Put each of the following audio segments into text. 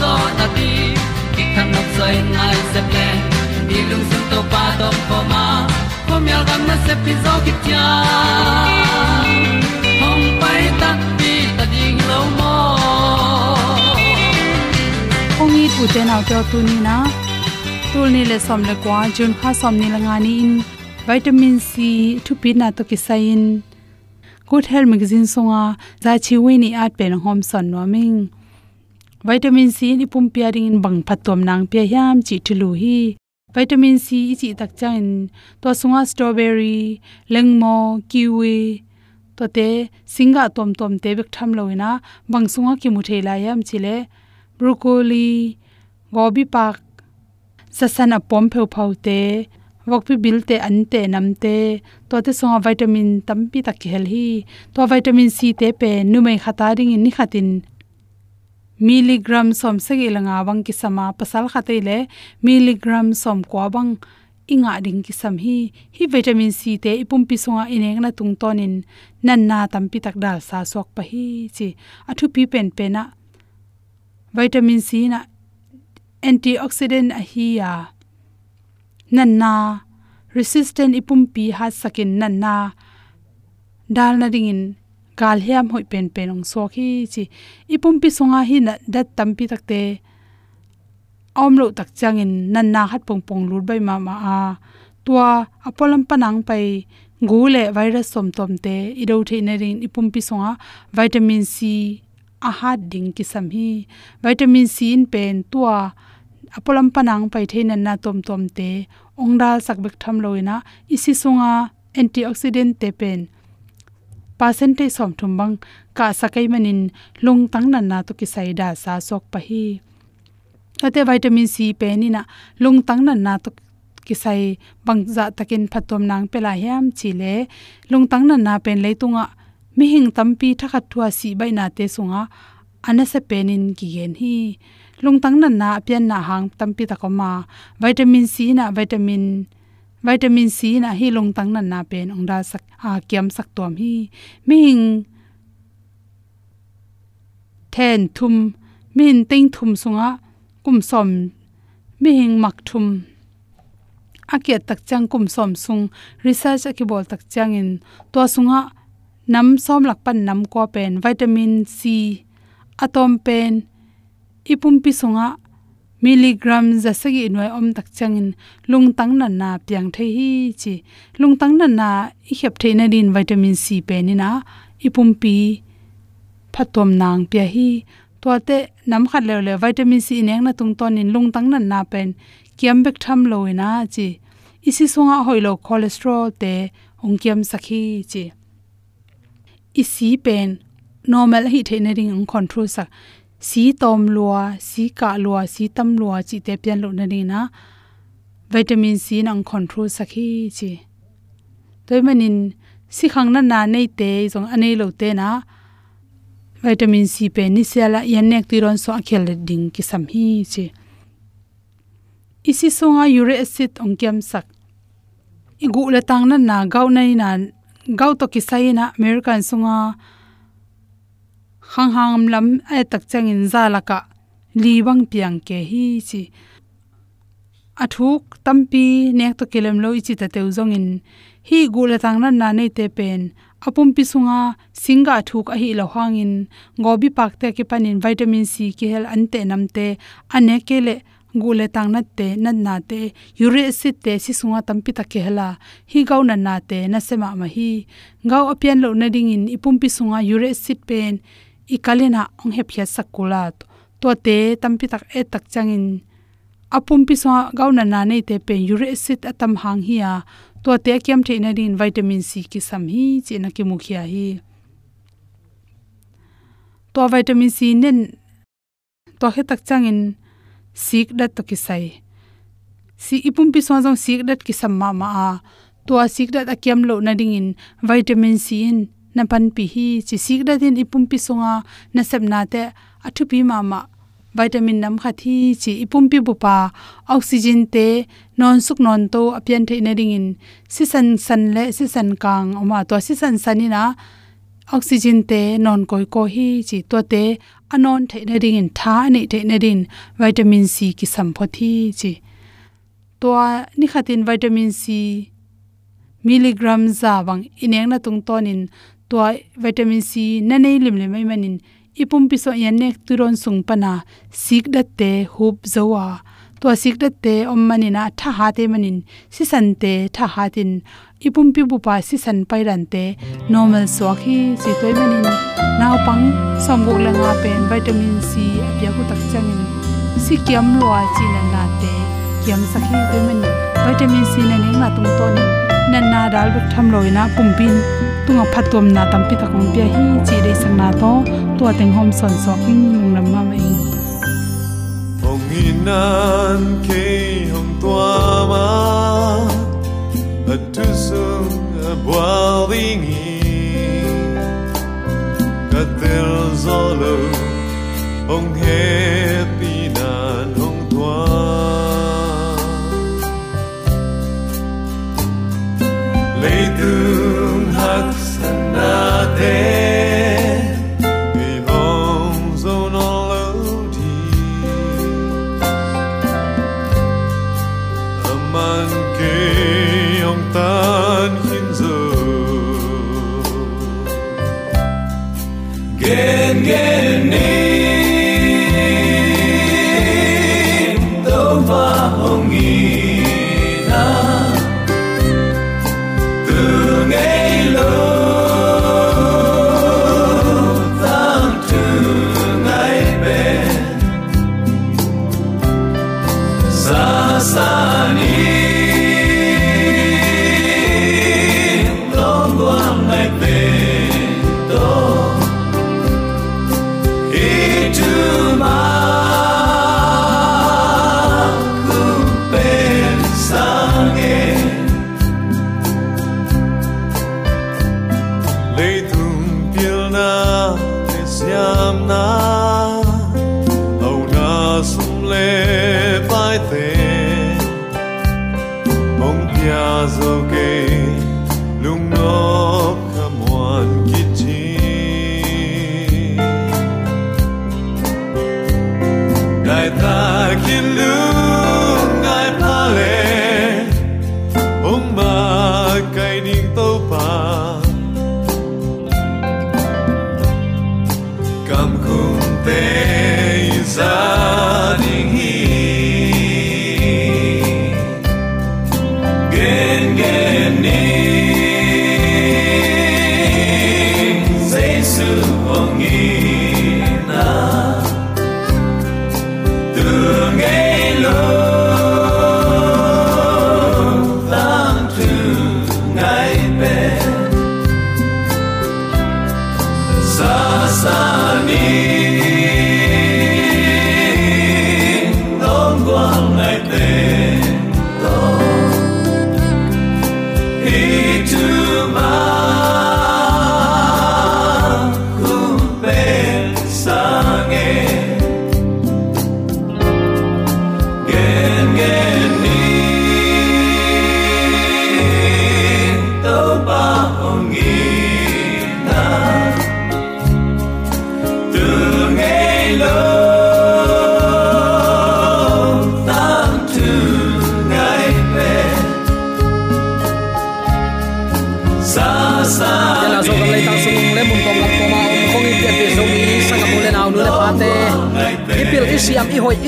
zo na ti ki kan nok sai nai se ple ni lung sun to pa to pa ma. Ko myal gam na se pi zo ki tia hom pai ta ti ta ding lo mo ong i tu te nau to tu ni na? Tu ni le som le kwa jun kha som ni la nga ni in. Vitamin c, thu pi na to ki sai in. Good health magazine songa za chi we ni at pen hom son no ming vitamin c ni pum pia ring in bang phatom nang pia hiam chi thulu hi. Vitamin c i chi tak chain to sunga strawberry, lengmo, kiwi. To te singa tom tom te bek tham loina bang sunga ki mu thela yam chile broccoli, gobi pak, sasana pom pheu phau te wokpi bil te an te nam te. To te songa vitamin tampi tak hel hi. To vitamin c te pe nu mai khata ring in ni khatin milligram som sagi langa bang ki sama pasal khate le milligram som ko bang inga ding ki sam hi hi vitamin c te ipum pi songa ineng na tung tonin, nan na tampi tak dal sa sok pa hi chi. Athu pi pen pe na vitamin c na antioxidant a hi ya. Nan na resistant ipum pi ha sakin nan na dal na ding in kal hiam hoi pen pen ong so khi chi ipum pi songa hi na dat tampi takte om lo tak changin nan na hat pong pong lut bai ma ma a tua apolam panang pai gule virus som tom te ido the na rin ipum pi songa vitamin c a hat ding ki sam hi vitamin c in pen tua apolam panang pai the nan na tom tom te ongdal sakbek tham loina isi songa antioxidant te pen percentage som thum bang ka sakai manin lung tang nan na to ki saida sa sok pa hi. Ate vitamin c pe ni na lung tang nan na to ki sai bang za takin phatom nang pela hiam chile lung tang nan na pen leitunga mi hing tampi thakhat thua si bai na te sunga anase penin ki gen hi. Lung tang nan na pian na hang tampi takoma vitamin c na vitamin vitamin c na hi long tang nan na pen ong da sak a kiam sak tom hi ming ten thum min ting thum sunga kum som ming mak thum akia tak chang kum som sung research ki bol tak chang in to sunga nam som lak pan nam ko pen vitamin c, atom pen ipum pi sunga milligram za sagi noi om tak changin lungtang na na piang the hi chi. Lungtang na na i khep the na din vitamin c pe ni na. Ipum pi phatom nang pya hi. To te nam khat le le vitamin c neng na tung ton in lungtang na na pen. Kiam bek tham lo na chi. Isi songa hoilo cholesterol te ong kiam sakhi chi. Isi pen normal hi the na ring control sak si tom lua si ka lua si tam lua chi te pian lo na ni na vitamin c nang control sakhi chi toy manin si khang na na nei te jong anei lo te na vitamin c pe ni sela yan nek ti ron so akhel ding ki sam hi chi isi songa uric acid ong kyam sak igu le tang na na gau nai na gau to ki sai na american songa hang hang lam, ai tak chang in za laka li bang piang ke hi chi. Athuk, tampi, nek to kelem lo ichi ta teu zong in. Hi gula tang na na nei te pen. Apum pi sunga, singa thuk a hi lo hangin gobi pak te ke panin vitamin c ki hel ante namte ane kele gule tang na te na na te. Uric acid te si sunga tampi ta ke hela. Hi gau na na te, na sema ma hi. Gau apian lo na ding in, ipum pi sunga uric acid pen ikalena ong he phia sakula to te tampi tak e tak changin apum pi so gauna na nei te pe uric acid atam hang hi a to te kyam the na din vitamin c ki sam hi che na ki mukhia hi. To vitamin c nen. To he tak changin sik dat to ki sai si ipum pi so jong sik dat ki sam ma ma a. To sik dat akyam lo na ding in vitamin c in na pan pi hi chi sik da din ipum pi songa na sep na te athu pi ma ma vitamin nam kha thi chi ipum pi bu pa oxygen te non suk non to apian the na ring in si san san le si san kang oma to si san sanina. Oxygen te non koi ko hi chi to te anon the na ring in tha ni the na din vitamin c ki sam pho thi chi. To ni khatin vitamin c milligram za wang ineng na tung tonin to vitamin c na nei lim le mai manin. Ipum pi so yan nek turon sung pana, sik da te hup zowa. To sik da te om manina tha ha te manin si san te tha ha tin. Ipum pi bu pa si san pai ran te, normal so khi si toy manin. Naw pang som guk la nga pen vitamin c apya ku tak changin. Si kiam lwa chi na na te, kiam sakhi toy manin. Vitamin c na ning ma tung to ni nan na dal bek tham loina pumpin tunga phatom na tampi takong pia hi chi dei sang na to. Tua teng hom son so ing lung lam ma mai inan ke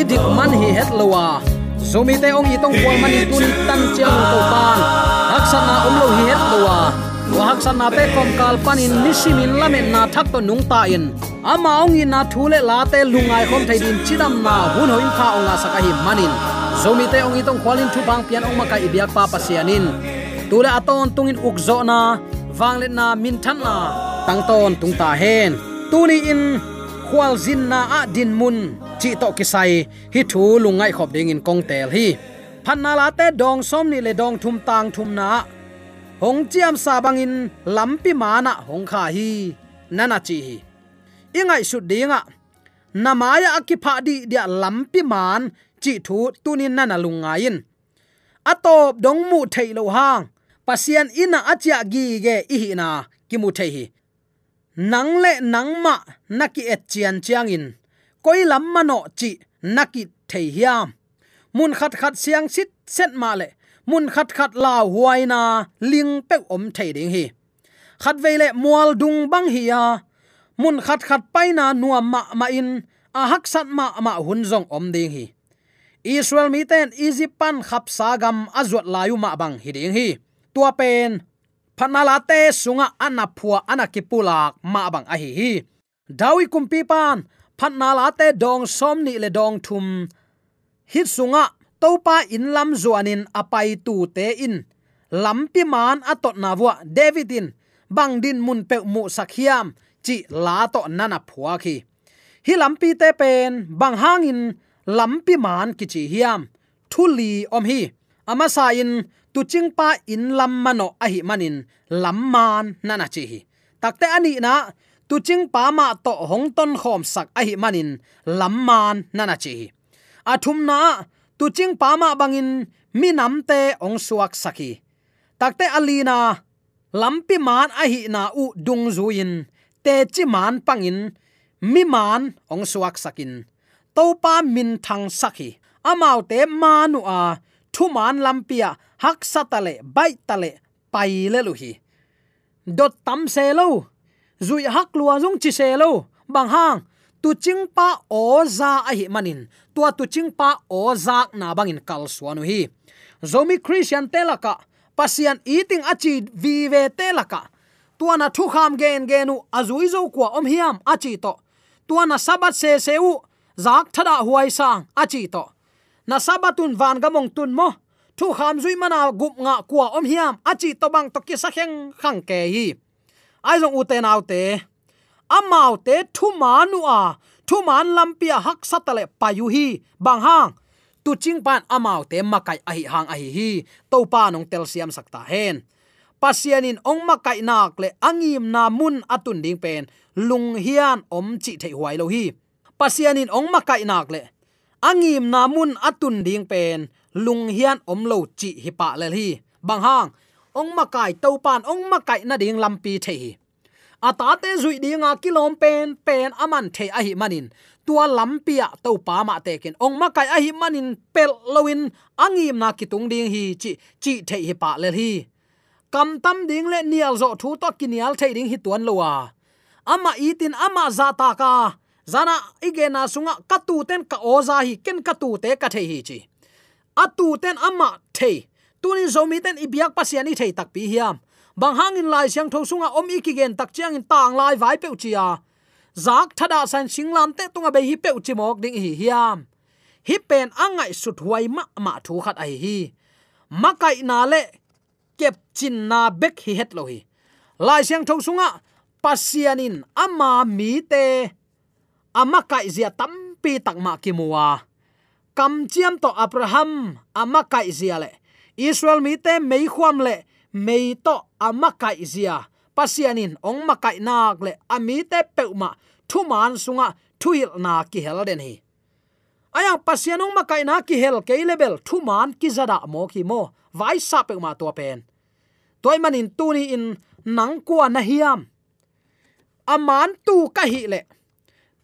dik man hi het lowa zomi à. te ong i tong kwal man i tuni tan chiang to pan haksan na om lo hi het lowa wa à. haksan na pe kom kal panin nisimin lamen na thak to nung ta in. Ama ong i na thule la te lungai khom thai din chidam na hun hoin kha onga saka hi manin zomi te ong i tong kwalin thu bang pian ong ma kai ibyak pa pasianin tule aton tungin ukzo na wanglet na min than na tangton tung ta hen. Tuni in khwal zin na a din mun chi to kisai hi thu lungai khop ding in kong tel hi. Phan na la te dong som ni le dong thum tang thum na. Hong chiam sa bangin lampi mana hong kha hi. Nana chi hi. Ingai su dinga namaya akipha di dia lampi man, chi thu tunin nana lungain atop dong mu thei lo hang. Pasian ina achia gi ge i na, ki mu thei hi. Nang le nang ma naki et chian chiang in koi lam mano chi naki thei hiam mun khat khat siang sit set ma le. Mun khat khat la huaina ling pe om thei ding hi. Khat veile mual dung bang hi ya mun khat khat paina nuam ma ma in. A hak sat ma ma hun zong om ding hi. Israel mi ten egypt pan khap sagam azot layu ma bang hi ding hi. Tua pen phanala te sunga anaphua anakipulak ma bang a hi hi. Dawi kumpi pan phatna la te dong som ni le dong thum. Hit sunga topa in lam zuanin apai tu te in. Lampi man atot na wa davidin bang din mun pe mu sakhiam chi la to nana phua khi. Hi lampi te pen, bang hangin lampi man ki chi hiam. Thuli om hi. Ama sa in, tu ching pa in lam mano a hi manin. Lam man nana chi hi. Takte ani na tu ching pa ma to hong ton khom sak a hi manin lamman nana chi. Athum na tu ching pa ma bangin, mi nam te ong suak saki. Takte alina lampi man a hi na u dung zuin, te chi man pangin, mi man ong suak sakin. To pa min thang saki. Amau te manu a, thu man lampia hak satale bai tale, pai le lu hi. Dot tam se lo zui hak lua zung chi se lo. Bang hang, tu ching pa o za a hi manin. Tua tu ching pa o za na bangin kal suanu hi. Zomi christian telaka, pasian eating achi vi ve telaka. Tuana thu kham gen genu azui zo kwa om hiam achi to. Tuana sabat se seu zak thada huai sang achi to. Na sabatun van gamong tun mo, thu kham zui mana gup nga kwa om hiam achi to bang to ki sa kheng khang ke hi ai zong uten te. Nau te amau te, thu manu a. Thu man lampia hak satale payu hi. Bang hang. Tu ching pan amau te makai ahi hang ahi hi. To pa nong tel siam sakta hen. Pasianin ong makai nak le angim na mun atun ding pen. Lung hian om chi thei huai lo hi. Pasianin ong makai nak le angim na mun atun ding pen. Lung hian om lo chi hi pa le hi. Bang hang ong makai to pan ong makai na ding lampi thei à, ata te zui dinga kilom pen pen aman à the a à hi manin tua lampia to pa ma te ken ong ma kai a hi manin pel loin angim na kitung ding hi chi chi the hi pa le hi kam tam ding le nial zo thu to kinial the ding hi tuan lowa ama itin ama zata ka zana igena sunga katu ten ka oza hi ken katu te ka the hi chi atu ten ama the tunin zomi ten ibiak pasiani thei tak pi hiam. Bang hangin lai siang tho sunga om ikigen tak chiang in tang lai vai pe chia. Zak thada san singlam te tunga be hi pe chi mok ding hi hiam. Hi pen angai sut huai ma ma thu khat ai hi. Makai na le kep chin na bek hi het lo hi. Lai siang tho sunga pasianin ama mi te. Ama kai zia tampi takma ki muwa kam chiam to abraham, ama kai zia le israel mi te mei khuam le mei to amakai zia. Pasianin ong makai nak le ami te peuma thu man sunga thuil na ki hel den hi. Aya, pasian ong makai na ki hel ke level thu man ki zada mo ki mo. Vai sa peuma to pen. Toy manin tu ni in nang kwa na hiam. Aman tu ka hi le.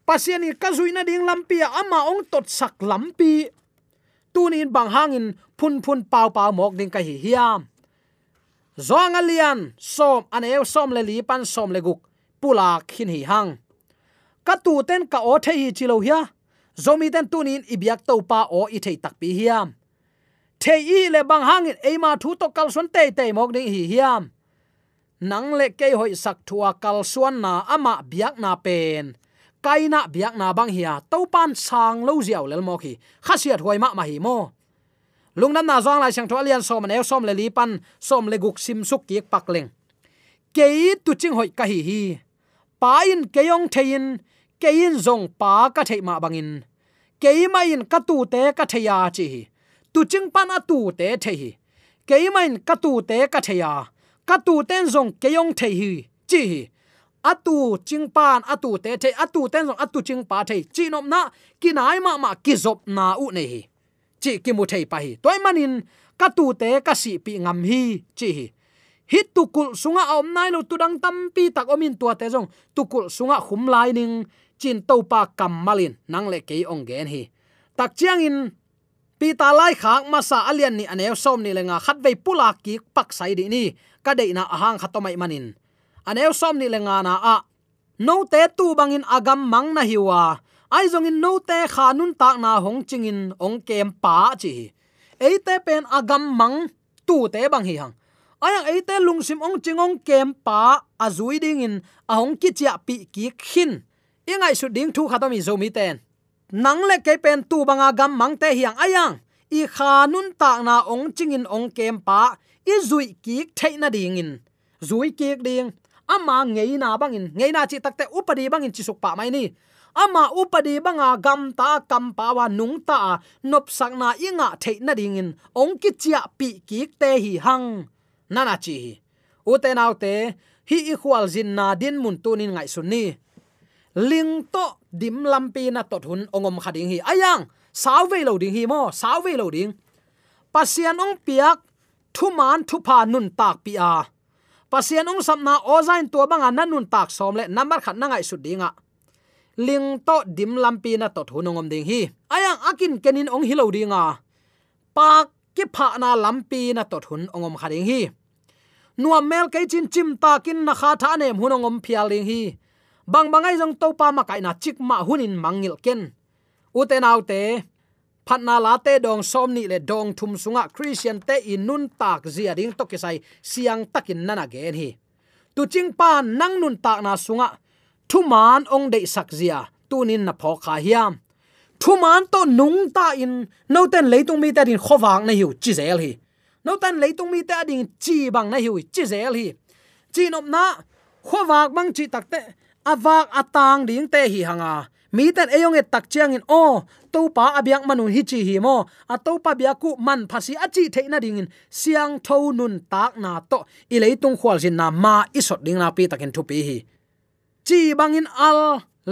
Pasiani ka zuina ding lampia ama ong tot sak lampi tunin bang hangin phun phun pau pau mok ding ka hi hiam. Zong alian som aneu som le li pan, som le guk pula khin hi hang. Ka tu ten ka o the hi chilo hia, zomi ten tunin ibyak to pa o i thei tak pi hiam. Thei i le bang hang e ma thu to kal son te te mok ding hi hiam. Nang le ke hoi sak thua kal suan na ama biak na pen kaina biak na bang hiya topan sang lo ziaw lel mo khi. Khasiat huai ma ma hi mo. Lungnam na zong lai chang tho alian som ne som le li pan, som le guk sim suk ki pak leng. Ke tu ching hoi ka hi hi. Pa in ke yong thein ke in zong pa ka thei ma bangin ke ma in ka tu te ka theya chi tu ching pan a tu te the hi. Ke ma in ka tu te ka theya ka tu ten zong ke yong thei hi, chi hi atu ching pan atu te the atu ten song atu ching pa thei. Chi nom na kinai ma ma ki zop na u nei hi. Chi ki mu thei pa hi. Toy manin, ka tu te ka si pi ngam hi, chi hi. Hit tukul sunga om nai lo tudang tam pi tak omin tua te jong tukul sunga khum lai ning, chin to pa kam malin nang le ke ong gen hi. Tak chiang in, pi ta lai khak ma sa alian ni anew som ni lenga khat ve pula ki pak sai di ni. Ka de na ahang khatomai manin aneu som ni lenga na a. No te tu bangin agam mang na hiwa ai zong in no te khanun tak na hong ching in ong kem pa chi. Eite pen agam mang tu te bang hi hang. Ayang eite lungsim ong chingong kem pa azui ding in ahong ki chia pi ki khin. Ingai su ding thu khatomi zomi ten. Nang le ke pen tu banga gam mang te hiang ayang i khanun tak na ong chingin ong kem pa, i zui ki theina ding in. Zui ki ding ama ngei na bangin ngei na chi takte upadi bangin chi suk pa mai ni ama upadi banga gam ta kam pa wa nung ta nop sak na inga theina ding in ong ki chia pi ki te hi hang. Nana chi u te nau te, hi i khwal jin na din mun tunin ngai sun ni. Ling to dim lampi na tot hun ongom khading hi. Ayang, saw ve lo ding hi mo, saw ve lo ding. Pasian ong piak, thu man thu pa nun tak pi a pasian um samna ozain to banga nanun tak som le number khat na ngai su dinga. Ling to dim lampi na to thunongom ding hi. Ayang akin kenin ong hilo dinga. Pak ki pha na lampi na to thun ongom kharing hi. Nuam mel ke chin chim ta kin na kha tha ne hunongom phialing hi. Bang bangai jong to pa ma kai na chik ma hunin mangil ken. Uten autte phatna la te dong som ni le dong thum sunga christian te in nun tak zia ding to ke sai siang takin nana gen hi. Tu ching pa nang nun tak na sunga thu man ong de sak zia, tunin na pho kha hiam. Thu man to nung ta in, no ten leitung mi ta din khowang na hiu chi zel hi. No ten leitung mi ta din chi bang na hiu chi zel hi. Chi nop na, khowak mang chi takte avak atang ding te hi hanga mi tan eyong e tak chiang in oh, o to pa abyak manun hi chi hi mo, a to pa bia ku man phasi a chi theina ding in, siang tho nun tak na to i leitung khwal jin na ma isot ding na pi takin thu pi hi. Chi bangin al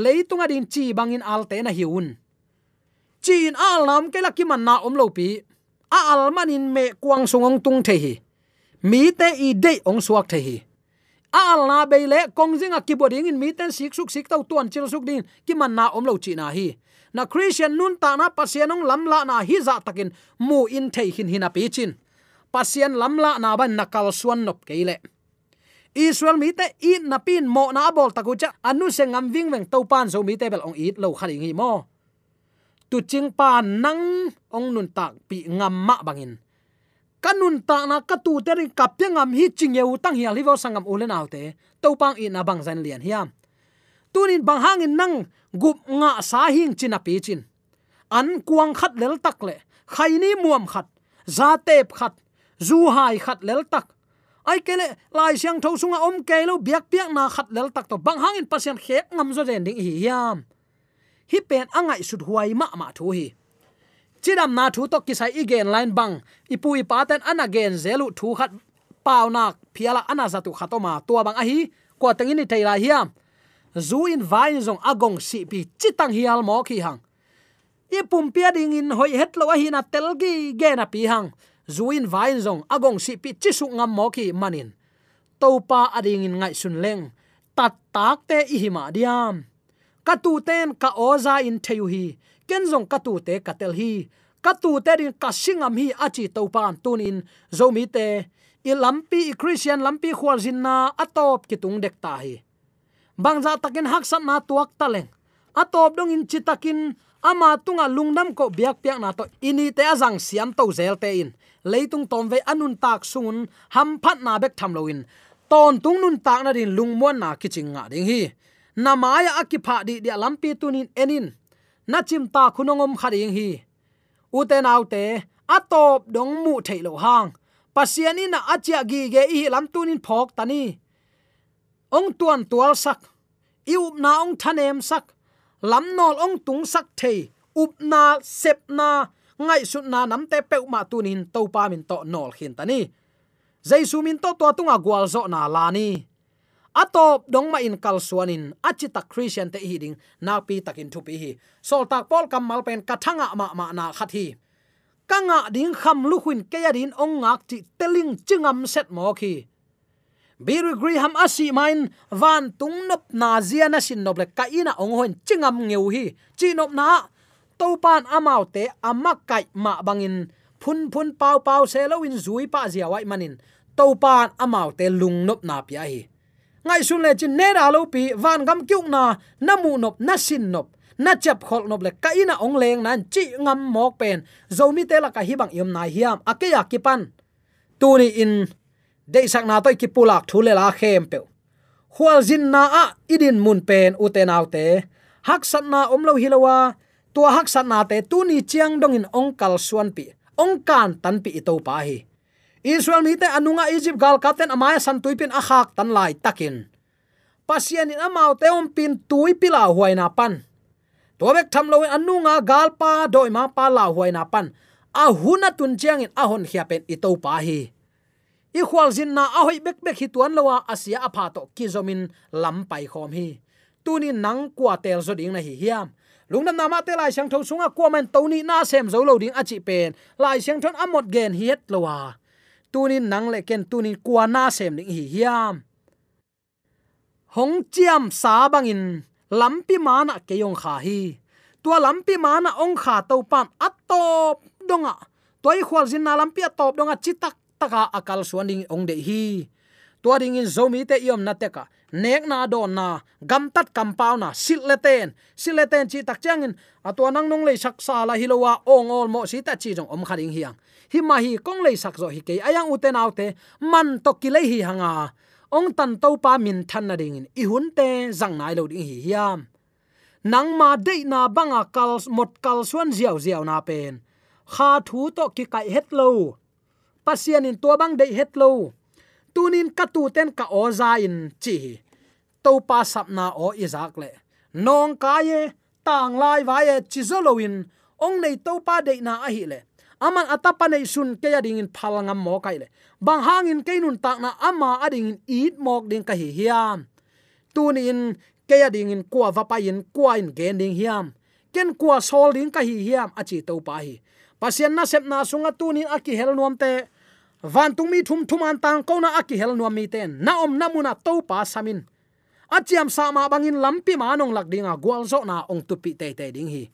leitung adin chi bangin al te na hiun in al nam ke laki man na om lo pi, a al manin me kuang sungong tung the hi. Mi te i de ong suak the hi a na be le kong zinga ki in mi ten sik suk sik tau tuan chil suk din ki man na om lo chi na hi. Na christian nun ta na pasianong lamla na hi za takin mu in thei hin hina pi chin. Pasian lamla na ban nakal suan nop keile israel mi te i na pin mo na bol taku cha anu se ngam wing weng to pan zo mi te bel ong it lo khali ngi mo tu ching pa nang ong nun tak pi ngam ma bangin kanun ta na ka tu te ring kap te ngam hi ching yeu tang hi livo sangam ulen autte to pang i na bang zan lian hiam. Tunin bang hangin nang gup nga sa hing china pi chin. An kuang khat lel tak le. Khaini muam khat. Za tep khat. Zu hai khat lel tak. Ai kele lai siang tho sunga om ke lo biak biak na khat lel tak to. Bang hangin pasien khek ngam zo den ding hi hiam. Hi pen angai sut huai ma ma thu hi chidam na thu to kisai igen line bang. Ipui paten an again zelu thu khat pau nak phiala ana zatu khatoma. Tua bang a hi ko tengin ni theila hiam zu in vai zong agong si pi chitang hial mo khi hang. I pum pia ding in hoi het lo hi na tel gi ge na pi hang. Zu in vai zong agong si pi chi su ngam mo khi manin. To pa ading in ngai sun leng. Tat tak te i hi ma diam. Ka tu ten ka oza in theu hi ken zong ka tu te ka tel hi. Ka tu te din ka singam hi achi to pan tunin zomi te, i lampi, i christian lampi khwal jin na atop ki tung dek ta hi. Bangza takin hak na tuak taleng atop dong in chitakin ama tunga lungnam ko biak piak na to. Ini te azang siam to zel te in. Leitung tom ve anun tak sungun, ham phat na bek tham loin ton tung nun tak na din lungmon na kiching nga ding hi. Namaya akipha di dia lampi tunin enin na chim ta khunongom khading hi. Uten autte atop dong mu thailo hang. Pasiani na achia gi ge i lam tunin phok tani. Ong tuan tual sak. Iup na ong thanem sak. Lam nol ong tung sak thei. Up na, sep na, ngai sut na nam te pe ma tunin to pa min to nol khin tani. Jaisu min to to tunga gwal zo na lani ni atop dong ma in kal suanin achita christian te hi ding na pi takin thu pi hi. Sol tak pol kam mal pen kathanga ma ma na khat hi. Kanga ding kham lu khuin ke ya din ong ngak ti teling chingam set mo khi biru griham asi main, van tung nop na zia na sin noble ka ina ong hoin chingam ngeu hi. Chi nop na to pan amau te amak kai ma bangin. Phun phun pau pau se lo in zui pa zia wai manin. To pan amau te lung nop na pia hi ngai sun le chin ne da lo pi, van gam kyung na na mu nop, na sin nop, na chap khol nop le ka ina ong leng nan chi ngam mok pen. Zomi te la ka hi bang yom na hiam akeya kipan tu ni in, de sak na toy ki pulak thule la khem pe khwal jin na a idin mun pen, u te uten te. Hak sat na om lo hilowa tua hak sat na te, tu ni chiang dong in ong kal suan pi. Ong kan tan pi to pa hi israel mi te anunga egypt, gal katen, amaya san tuipin akhak tan lai takin. Pasian in amau te om pin tui pila huaina pan. To bek tham lo anunga gal pa doi ma pa la huaina pan. A huna tun chiang in ahon hiapen i to pa hi. I khwal zin na a hoi bek bek hi tuan lowa asia apha to kizomin lam pai khom hi. Tuni nang kwa tel zo ding na hi hiam. Lungnam nama te lai sang tho sunga kwa men to ni na sem zo lo ding achi pen. Lai sang thon amot gen hiet lowa tunin nang le ken tunin kuana sem ding hi hiam. Hong chiam sa bangin lampi mana ke yong kha hi. Tua lampi mana ong kha to pam atop donga. Toy khwal jin na lampi atop donga chitak taka akal suaning ong de hi. Tua ding in zomi te yom na te ka nek na don na gam tat kam pau na sil le ten. Sil le ten chi tak chang in. Atwa nang nong le sak sa la hilowa ong ol mo si ta chi jong om kharing hiang. Hi ma hi kong le sak zo hi ke ayang uten autte man to ki le hi hanga. Ong tan to pa min than na ding in. I hun te zang nai lo ding hi hiam. Nang ma de na banga kal mot kal suan ziaw ziaw na pen. Kha thu to ki kai het lo. Pasian in tua bang de het lo tunin katu ten ka oza in chi. To pa sapna o izak le. Nong ka ye, tang lai wa ye chi ong nei to pa de na a hi le. Aman atapa nei sun ke ya ding in phalangam mo kai le. Bang hangin ke nun tak na ama ading in eat mok ding ka hi hiam. Tunin ke ya ding in kwa va pa in kwa in gen ding hiam. Ken kwa sol ding ka hi hiam achi to pa hi. Pasien na sep na sunga tunin aki hel nuam te van tung mi thum thum an tang ko na aki hel nuam mi ten na om namuna to pa samin. Achiam sa ma bangin lampi ma nong lak dinga gwal zo na ong tu pi te te ding hi.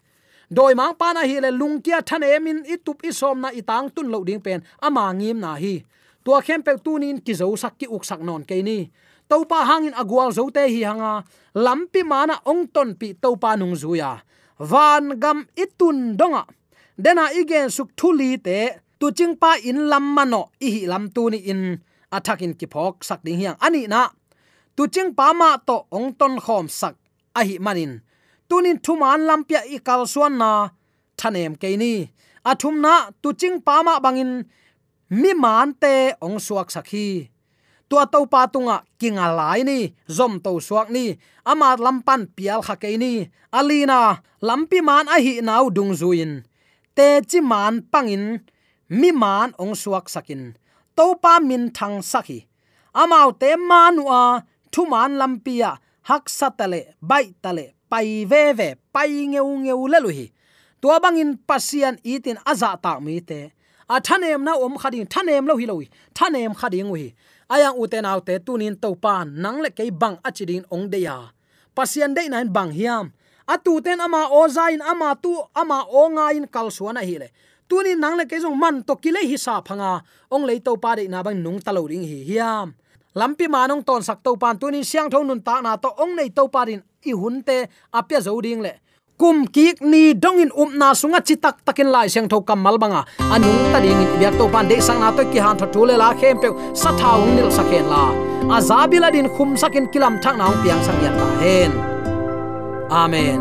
Doi mang pa na hi le lung kia than emin itup isom na itang tun lo ding pen, ama ngim na hi. Tua khem pe tunin ki zo sak ki uk sak non ke ni. To pa hangin agwal zo te hi hanga, lampi mana ong ton pi to pa nung zuya van gam itun donga. Dena igen suk thuli te tu ching pa in lam mano i hi lam tu ni in. Athakin ki phok sak ding hiang. Ani na tu ching pa ma to ong ton khom sak a hi manin. Tunin thuman lampia i kal suan na, thanem ke ni. Athum na tu ching pa ma bangin, mi man te ong suak sakhi tua to pa tunga, kinga lai ni, zom to suak ni. Ama lampan pial kha ke ni. Alina lampi man a hi nau dung zuin. Te chi man pangin mi man ong suak sakin. To pa min thang sakhi amau te manua thu man lampia, hak satale bai tale, pai ve ve, pai ngeu ngeu le lu hi tua bangin pasian itin aza ta mi te. A thanem na om khading, thanem lo hi lo thanem khading wi ayang uten autte tunin topan nang le ke bang achidin ong de pasian de nan bang hiam. Atu ten ama ozain ama tu, ama onga in kalsuana hi le tuni nang le ke jong man to kile hi sa phanga. Ong le to pa de na bang nung talo ring hi hiam. Lampi manong ton sak to pan tunin siang thon nun ta na to ong nei to parin i hunte apya zo ding le. Kum kik ni dongin um na sunga chitak takin lai siang tho kam malbanga anung ta ding biak to pan de sang na to ki han tho le la khem pe sa thaung nil sakhen la. Azabila din khum sakin kilam thak naung piang sang yat la hen. Amen.